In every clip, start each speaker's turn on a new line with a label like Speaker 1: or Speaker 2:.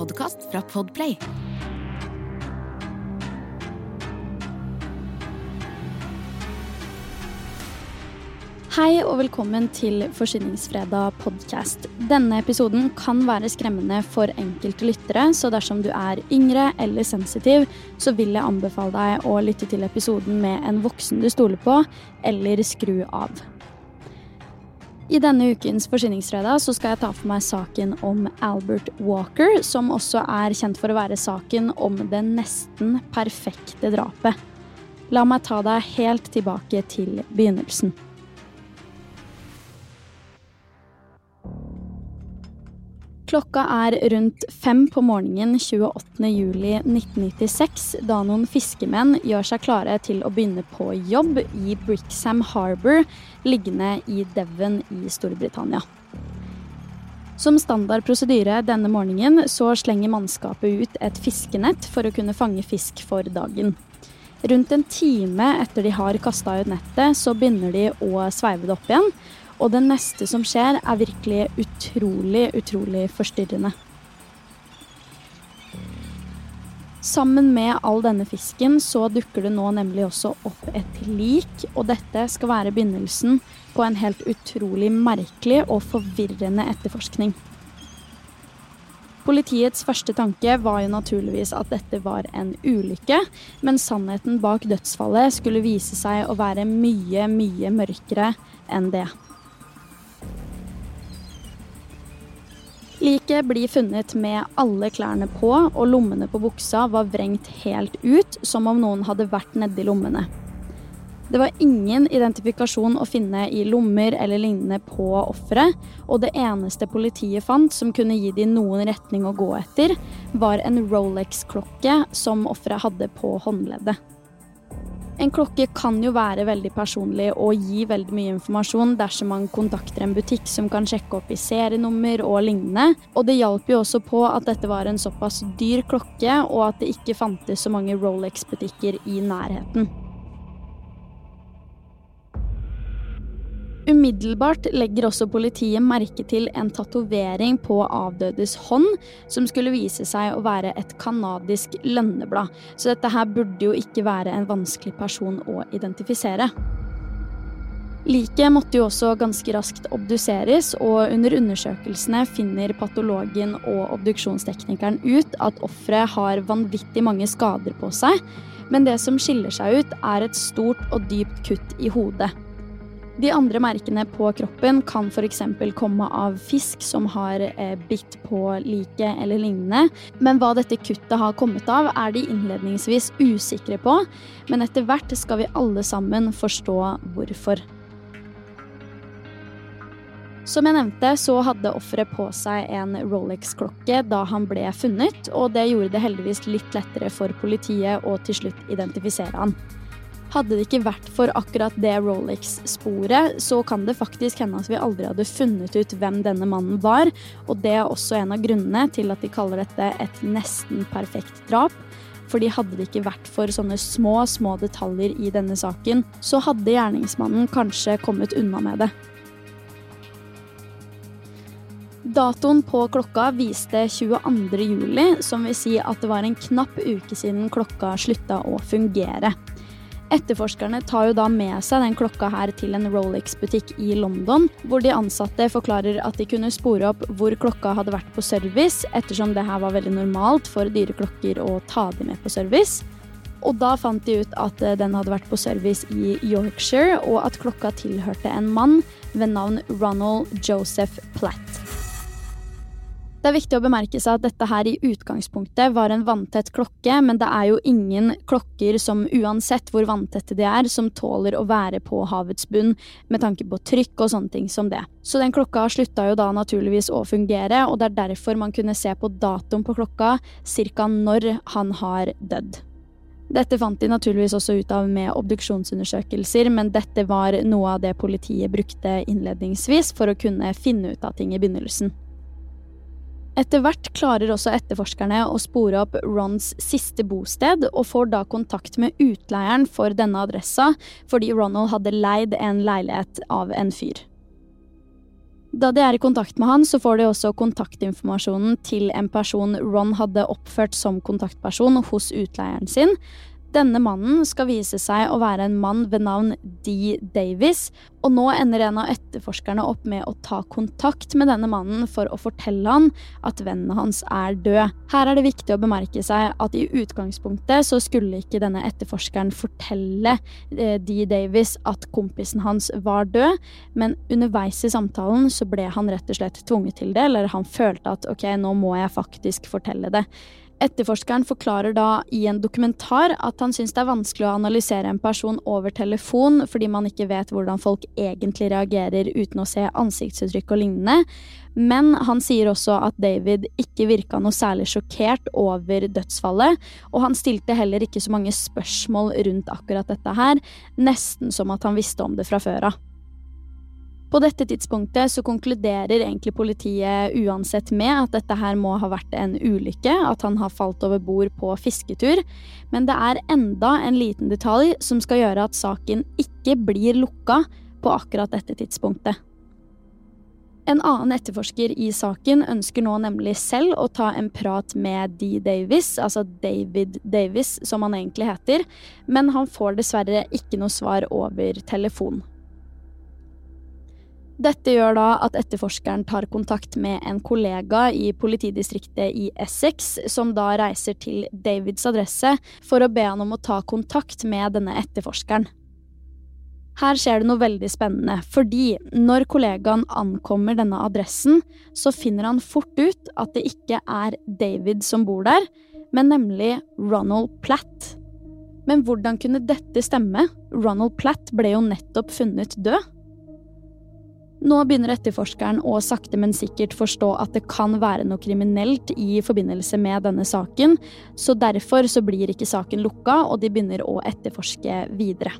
Speaker 1: Podkast fra Podplay.
Speaker 2: Hei og velkommen til Forsyningsfredag podkast. Denne episoden kan være skremmende for enkelte lyttere, så dersom du er yngre eller sensitiv, så vil jeg anbefale deg å lytte til episoden med en voksen du stoler på, eller skru av. I denne ukens Forsyningsfredag så skal jeg ta for meg saken om Albert Walker, som også er kjent for å være saken om det nesten perfekte drapet. La meg ta deg helt tilbake til begynnelsen. Klokka er rundt fem på morgenen 28.07.1996 da noen fiskemenn gjør seg klare til å begynne på jobb i Brixham Harbour, liggende i Devon i Storbritannia. Som standard prosedyre denne morgenen så slenger mannskapet ut et fiskenett for å kunne fange fisk for dagen. Rundt en time etter de har kasta ut nettet, så begynner de å sveive det opp igjen. Og det neste som skjer, er virkelig utrolig, utrolig forstyrrende. Sammen med all denne fisken så dukker det nå nemlig også opp et lik, og dette skal være begynnelsen på en helt utrolig merkelig og forvirrende etterforskning. Politiets første tanke var jo naturligvis at dette var en ulykke, men sannheten bak dødsfallet skulle vise seg å være mye, mye mørkere enn det. Liket blir funnet med alle klærne på, og lommene på buksa var vrengt helt ut, som om noen hadde vært nedi lommene. Det var ingen identifikasjon å finne i lommer eller lignende på offeret, og det eneste politiet fant som kunne gi dem noen retning å gå etter, var en Rolex-klokke som offeret hadde på håndleddet. En klokke kan jo være veldig personlig og gi veldig mye informasjon dersom man kontakter en butikk som kan sjekke opp i serienummer og lignende. Og det hjalp jo også på at dette var en såpass dyr klokke, og at det ikke fantes så mange Rolex-butikker i nærheten. Umiddelbart legger også politiet merke til en tatovering på avdødes hånd, som skulle vise seg å være et canadisk lønneblad. Så dette her burde jo ikke være en vanskelig person å identifisere. Liket måtte jo også ganske raskt obduseres, og under undersøkelsene finner patologen og obduksjonsteknikeren ut at offeret har vanvittig mange skader på seg, men det som skiller seg ut, er et stort og dypt kutt i hodet. De andre merkene på kroppen kan f.eks. komme av fisk som har eh, bitt på liket eller lignende. Men hva dette kuttet har kommet av, er de innledningsvis usikre på. Men etter hvert skal vi alle sammen forstå hvorfor. Som jeg nevnte, så hadde offeret på seg en Rolex-klokke da han ble funnet, og det gjorde det heldigvis litt lettere for politiet å til slutt identifisere han. Hadde det ikke vært for akkurat det Rolex-sporet, så kan det faktisk hende at vi aldri hadde funnet ut hvem denne mannen var. Og det er også en av grunnene til at de kaller dette et nesten perfekt drap. Fordi hadde det ikke vært for sånne små, små detaljer i denne saken, så hadde gjerningsmannen kanskje kommet unna med det. Datoen på klokka viste 22. juli, som vil si at det var en knapp uke siden klokka slutta å fungere. Etterforskerne tar jo da med seg den klokka her til en Rolex-butikk i London, hvor de ansatte forklarer at de kunne spore opp hvor klokka hadde vært på service, ettersom det her var veldig normalt for dyre klokker å ta de med på service. Og da fant de ut at eh, den hadde vært på service i Yorkshire, og at klokka tilhørte en mann ved navn Ronald Joseph Platt. Det er viktig å bemerke seg at dette her i utgangspunktet var en vanntett klokke, men det er jo ingen klokker som uansett hvor vanntette de er, som tåler å være på havets bunn med tanke på trykk og sånne ting som det. Så den klokka slutta jo da naturligvis å fungere, og det er derfor man kunne se på datoen på klokka ca. når han har dødd. Dette fant de naturligvis også ut av med obduksjonsundersøkelser, men dette var noe av det politiet brukte innledningsvis for å kunne finne ut av ting i begynnelsen. Etter hvert klarer også etterforskerne å spore opp Rons siste bosted, og får da kontakt med utleieren for denne adressa, fordi Ronald hadde leid en leilighet av en fyr. Da de er i kontakt med han, så får de også kontaktinformasjonen til en person Ron hadde oppført som kontaktperson hos utleieren sin, denne mannen skal vise seg å være en mann ved navn Dee Davis, og nå ender en av etterforskerne opp med å ta kontakt med denne mannen for å fortelle han at vennen hans er død. Her er det viktig å bemerke seg at i utgangspunktet så skulle ikke denne etterforskeren fortelle D. Dee Davis at kompisen hans var død, men underveis i samtalen så ble han rett og slett tvunget til det, eller han følte at ok, nå må jeg faktisk fortelle det. Etterforskeren forklarer da i en dokumentar at han syns det er vanskelig å analysere en person over telefon fordi man ikke vet hvordan folk egentlig reagerer uten å se ansiktsuttrykk og lignende. Men han sier også at David ikke virka noe særlig sjokkert over dødsfallet, og han stilte heller ikke så mange spørsmål rundt akkurat dette her, nesten som at han visste om det fra før av. På dette tidspunktet så konkluderer egentlig politiet uansett med at dette her må ha vært en ulykke, at han har falt over bord på fisketur, men det er enda en liten detalj som skal gjøre at saken ikke blir lukka på akkurat dette tidspunktet. En annen etterforsker i saken ønsker nå nemlig selv å ta en prat med D. Davis, altså David Davis som han egentlig heter, men han får dessverre ikke noe svar over telefon. Dette gjør da at etterforskeren tar kontakt med en kollega i politidistriktet i Essex, som da reiser til Davids adresse for å be han om å ta kontakt med denne etterforskeren. Her skjer det noe veldig spennende, fordi når kollegaen ankommer denne adressen, så finner han fort ut at det ikke er David som bor der, men nemlig Ronald Platt. Men hvordan kunne dette stemme? Ronald Platt ble jo nettopp funnet død. Nå begynner etterforskeren å sakte, men sikkert forstå at det kan være noe kriminelt i forbindelse med denne saken, så derfor så blir ikke saken lukka, og de begynner å etterforske videre.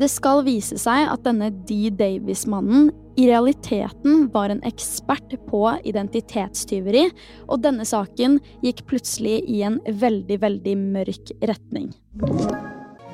Speaker 2: Det skal vise seg at denne Dee Davis-mannen i realiteten var en ekspert på identitetstyveri, og denne saken gikk plutselig i en veldig, veldig mørk retning.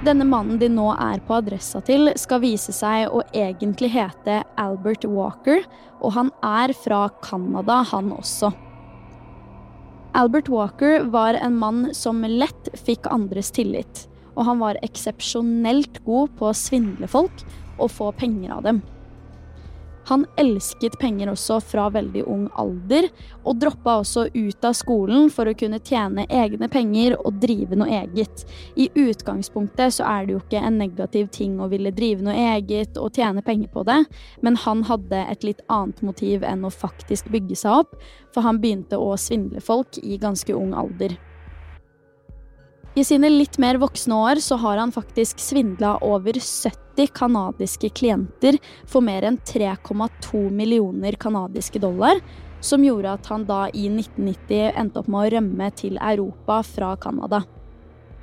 Speaker 2: Denne mannen de nå er på adressa til, skal vise seg å egentlig hete Albert Walker, og han er fra Canada, han også. Albert Walker var en mann som lett fikk andres tillit, og han var eksepsjonelt god på å svindle folk og få penger av dem. Han elsket penger også fra veldig ung alder, og droppa også ut av skolen for å kunne tjene egne penger og drive noe eget. I utgangspunktet så er det jo ikke en negativ ting å ville drive noe eget og tjene penger på det, men han hadde et litt annet motiv enn å faktisk bygge seg opp, for han begynte å svindle folk i ganske ung alder. I sine litt mer voksne år så har han faktisk svindla over 70 canadiske klienter for mer enn 3,2 millioner canadiske dollar, som gjorde at han da i 1990 endte opp med å rømme til Europa fra Canada.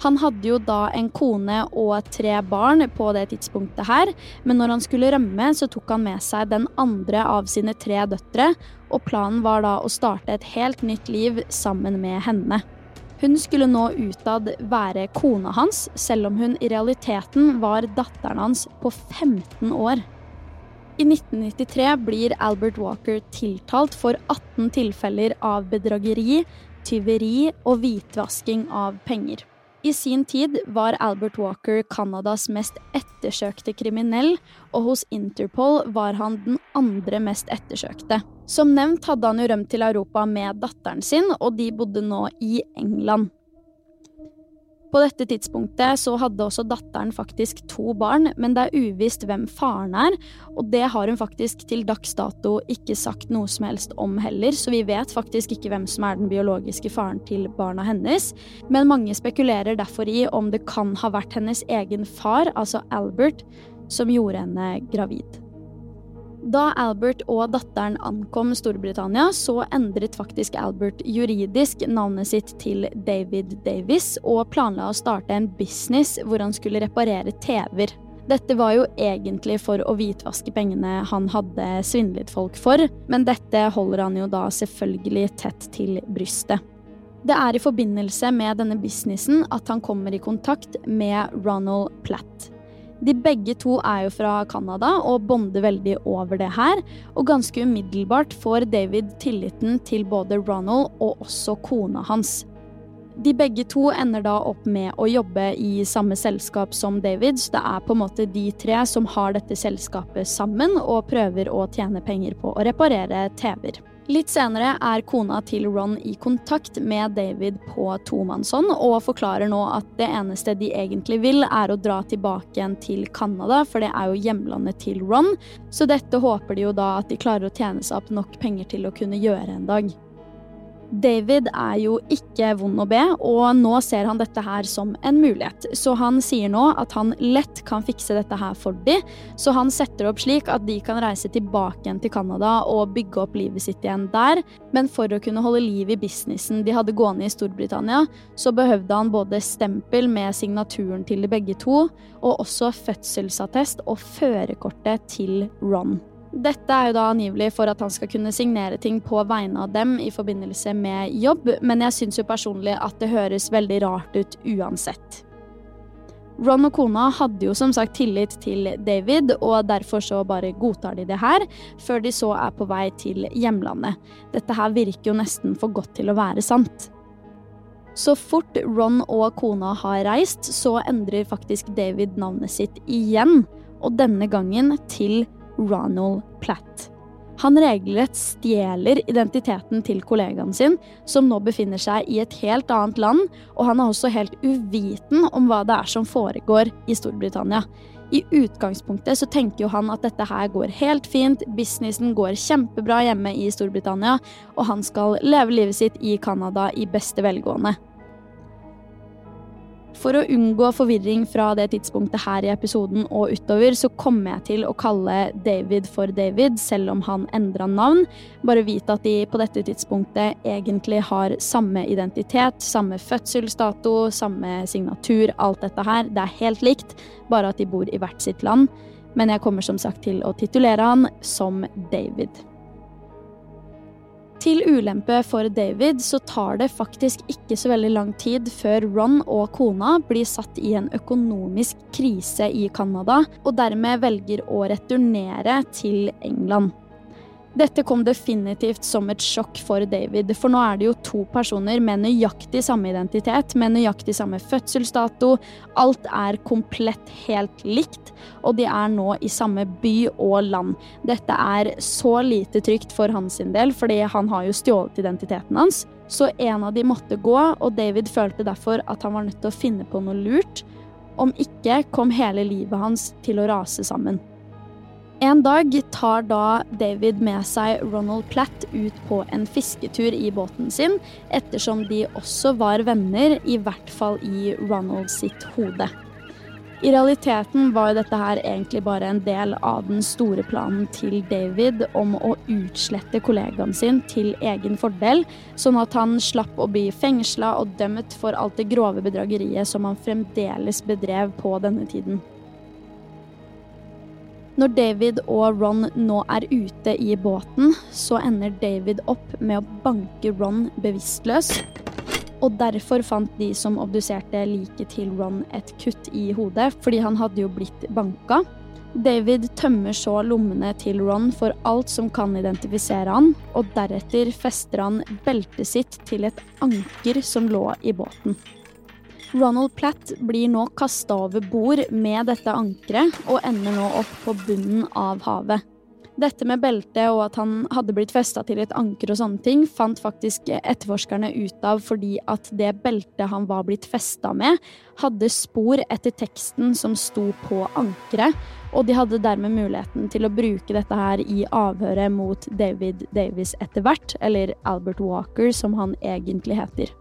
Speaker 2: Han hadde jo da en kone og tre barn på det tidspunktet her, men når han skulle rømme, så tok han med seg den andre av sine tre døtre, og planen var da å starte et helt nytt liv sammen med henne. Hun skulle nå utad være kona hans, selv om hun i realiteten var datteren hans på 15 år. I 1993 blir Albert Walker tiltalt for 18 tilfeller av bedrageri, tyveri og hvitvasking av penger. I sin tid var Albert Walker Canadas mest ettersøkte kriminell, og hos Interpol var han den andre mest ettersøkte. Som nevnt hadde han jo rømt til Europa med datteren sin, og de bodde nå i England. På dette tidspunktet så hadde også datteren faktisk to barn, men det er uvisst hvem faren er, og det har hun faktisk til dags dato ikke sagt noe som helst om heller, så vi vet faktisk ikke hvem som er den biologiske faren til barna hennes. Men mange spekulerer derfor i om det kan ha vært hennes egen far, altså Albert, som gjorde henne gravid. Da Albert og datteren ankom Storbritannia, så endret faktisk Albert juridisk navnet sitt til David Davis og planla å starte en business hvor han skulle reparere TV-er. Dette var jo egentlig for å hvitvaske pengene han hadde svindlet folk for, men dette holder han jo da selvfølgelig tett til brystet. Det er i forbindelse med denne businessen at han kommer i kontakt med Ronald Platt. De begge to er jo fra Canada og bonder veldig over det her, og ganske umiddelbart får David tilliten til både Ronald og også kona hans. De begge to ender da opp med å jobbe i samme selskap som David, så det er på en måte de tre som har dette selskapet sammen og prøver å tjene penger på å reparere TV-er. Litt senere er kona til Ron i kontakt med David på tomannshånd og forklarer nå at det eneste de egentlig vil, er å dra tilbake igjen til Canada, for det er jo hjemlandet til Ron. Så dette håper de jo da at de klarer å tjene seg opp nok penger til å kunne gjøre en dag. David er jo ikke vond å be, og nå ser han dette her som en mulighet. Så han sier nå at han lett kan fikse dette her for de, så han setter opp slik at de kan reise tilbake igjen til Canada og bygge opp livet sitt igjen der. Men for å kunne holde liv i businessen de hadde gående i Storbritannia, så behøvde han både stempel med signaturen til de begge to, og også fødselsattest og førerkortet til Ron. Dette er jo da angivelig for at han skal kunne signere ting på vegne av dem i forbindelse med jobb, men jeg syns jo personlig at det høres veldig rart ut uansett. Ron og kona hadde jo som sagt tillit til David, og derfor så bare godtar de det her, før de så er på vei til hjemlandet. Dette her virker jo nesten for godt til å være sant. Så fort Ron og kona har reist, så endrer faktisk David navnet sitt igjen, og denne gangen til Ronald Platt. Han regelrett stjeler identiteten til kollegaen sin, som nå befinner seg i et helt annet land, og han er også helt uviten om hva det er som foregår i Storbritannia. I utgangspunktet så tenker jo han at dette her går helt fint, businessen går kjempebra hjemme i Storbritannia, og han skal leve livet sitt i Canada i beste velgående. For å unngå forvirring fra det tidspunktet her i episoden og utover, så kommer jeg til å kalle David for David, selv om han endra navn. Bare vite at de på dette tidspunktet egentlig har samme identitet, samme fødselsdato, samme signatur, alt dette her. Det er helt likt, bare at de bor i hvert sitt land. Men jeg kommer som sagt til å titulere han som David. Til ulempe for David så tar det faktisk ikke så veldig lang tid før Ron og kona blir satt i en økonomisk krise i Canada, og dermed velger å returnere til England. Dette kom definitivt som et sjokk for David, for nå er det jo to personer med nøyaktig samme identitet, med nøyaktig samme fødselsdato. Alt er komplett helt likt, og de er nå i samme by og land. Dette er så lite trygt for hans del, fordi han har jo stjålet identiteten hans. Så en av de måtte gå, og David følte derfor at han var nødt til å finne på noe lurt. Om ikke kom hele livet hans til å rase sammen. En dag tar da David med seg Ronald Platt ut på en fisketur i båten sin, ettersom de også var venner, i hvert fall i Ronald sitt hode. I realiteten var jo dette her egentlig bare en del av den store planen til David om å utslette kollegaen sin til egen fordel, sånn at han slapp å bli fengsla og dømt for alt det grove bedrageriet som han fremdeles bedrev på denne tiden. Når David og Ron nå er ute i båten, så ender David opp med å banke Ron bevisstløs. Og derfor fant de som obduserte liket til Ron et kutt i hodet, fordi han hadde jo blitt banka. David tømmer så lommene til Ron for alt som kan identifisere han, og deretter fester han beltet sitt til et anker som lå i båten. Ronald Platt blir nå kasta over bord med dette ankeret, og ender nå opp på bunnen av havet. Dette med beltet og at han hadde blitt festa til et anker og sånne ting, fant faktisk etterforskerne ut av fordi at det beltet han var blitt festa med, hadde spor etter teksten som sto på ankeret, og de hadde dermed muligheten til å bruke dette her i avhøret mot David Davis etter hvert, eller Albert Walker, som han egentlig heter.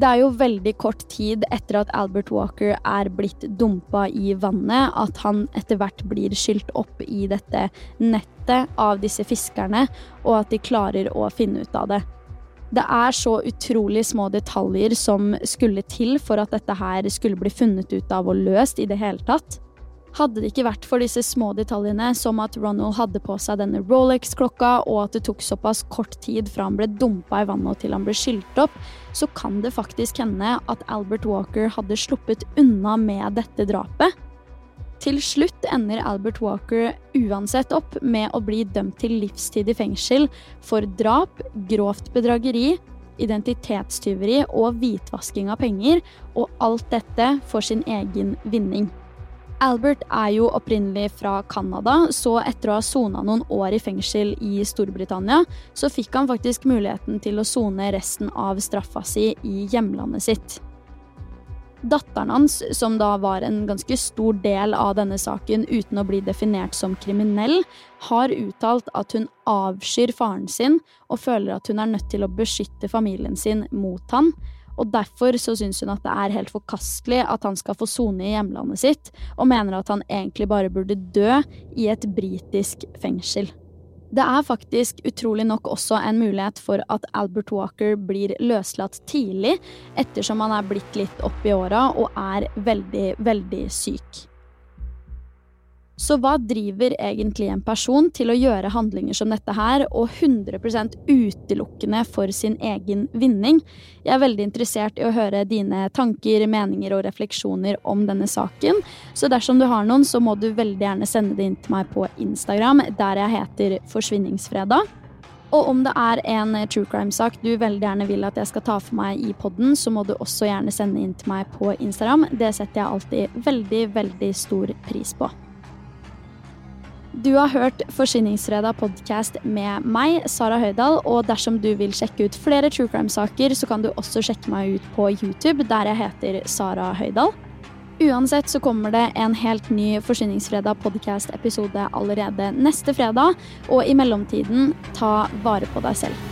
Speaker 2: Det er jo veldig kort tid etter at Albert Walker er blitt dumpa i vannet, at han etter hvert blir skylt opp i dette nettet av disse fiskerne, og at de klarer å finne ut av det. Det er så utrolig små detaljer som skulle til for at dette her skulle bli funnet ut av og løst i det hele tatt. Hadde det ikke vært for disse små detaljene, som at Ronald hadde på seg denne Rolex-klokka, og at det tok såpass kort tid fra han ble dumpa i vannet til han ble skylt opp, så kan det faktisk hende at Albert Walker hadde sluppet unna med dette drapet. Til slutt ender Albert Walker uansett opp med å bli dømt til livstid i fengsel for drap, grovt bedrageri, identitetstyveri og hvitvasking av penger, og alt dette for sin egen vinning. Albert er jo opprinnelig fra Canada, så etter å ha sona noen år i fengsel i Storbritannia, så fikk han faktisk muligheten til å sone resten av straffa si i hjemlandet sitt. Datteren hans, som da var en ganske stor del av denne saken uten å bli definert som kriminell, har uttalt at hun avskyr faren sin og føler at hun er nødt til å beskytte familien sin mot han, og Derfor så syns hun at det er helt forkastelig at han skal få sone i hjemlandet sitt, og mener at han egentlig bare burde dø i et britisk fengsel. Det er faktisk utrolig nok også en mulighet for at Albert Walker blir løslatt tidlig, ettersom han er blitt litt opp i åra og er veldig, veldig syk. Så hva driver egentlig en person til å gjøre handlinger som dette her, og 100 utelukkende for sin egen vinning? Jeg er veldig interessert i å høre dine tanker, meninger og refleksjoner om denne saken. Så dersom du har noen, så må du veldig gjerne sende det inn til meg på Instagram, der jeg heter Forsvinningsfredag. Og om det er en true crime-sak du veldig gjerne vil at jeg skal ta for meg i poden, så må du også gjerne sende inn til meg på Instagram. Det setter jeg alltid veldig, veldig stor pris på. Du har hørt Forsyningsfredag podkast med meg, Sara Høydahl. Og dersom du vil sjekke ut flere true crime-saker, så kan du også sjekke meg ut på YouTube, der jeg heter Sara Høydahl. Uansett så kommer det en helt ny Forsyningsfredag podkast-episode allerede neste fredag. Og i mellomtiden, ta vare på deg selv.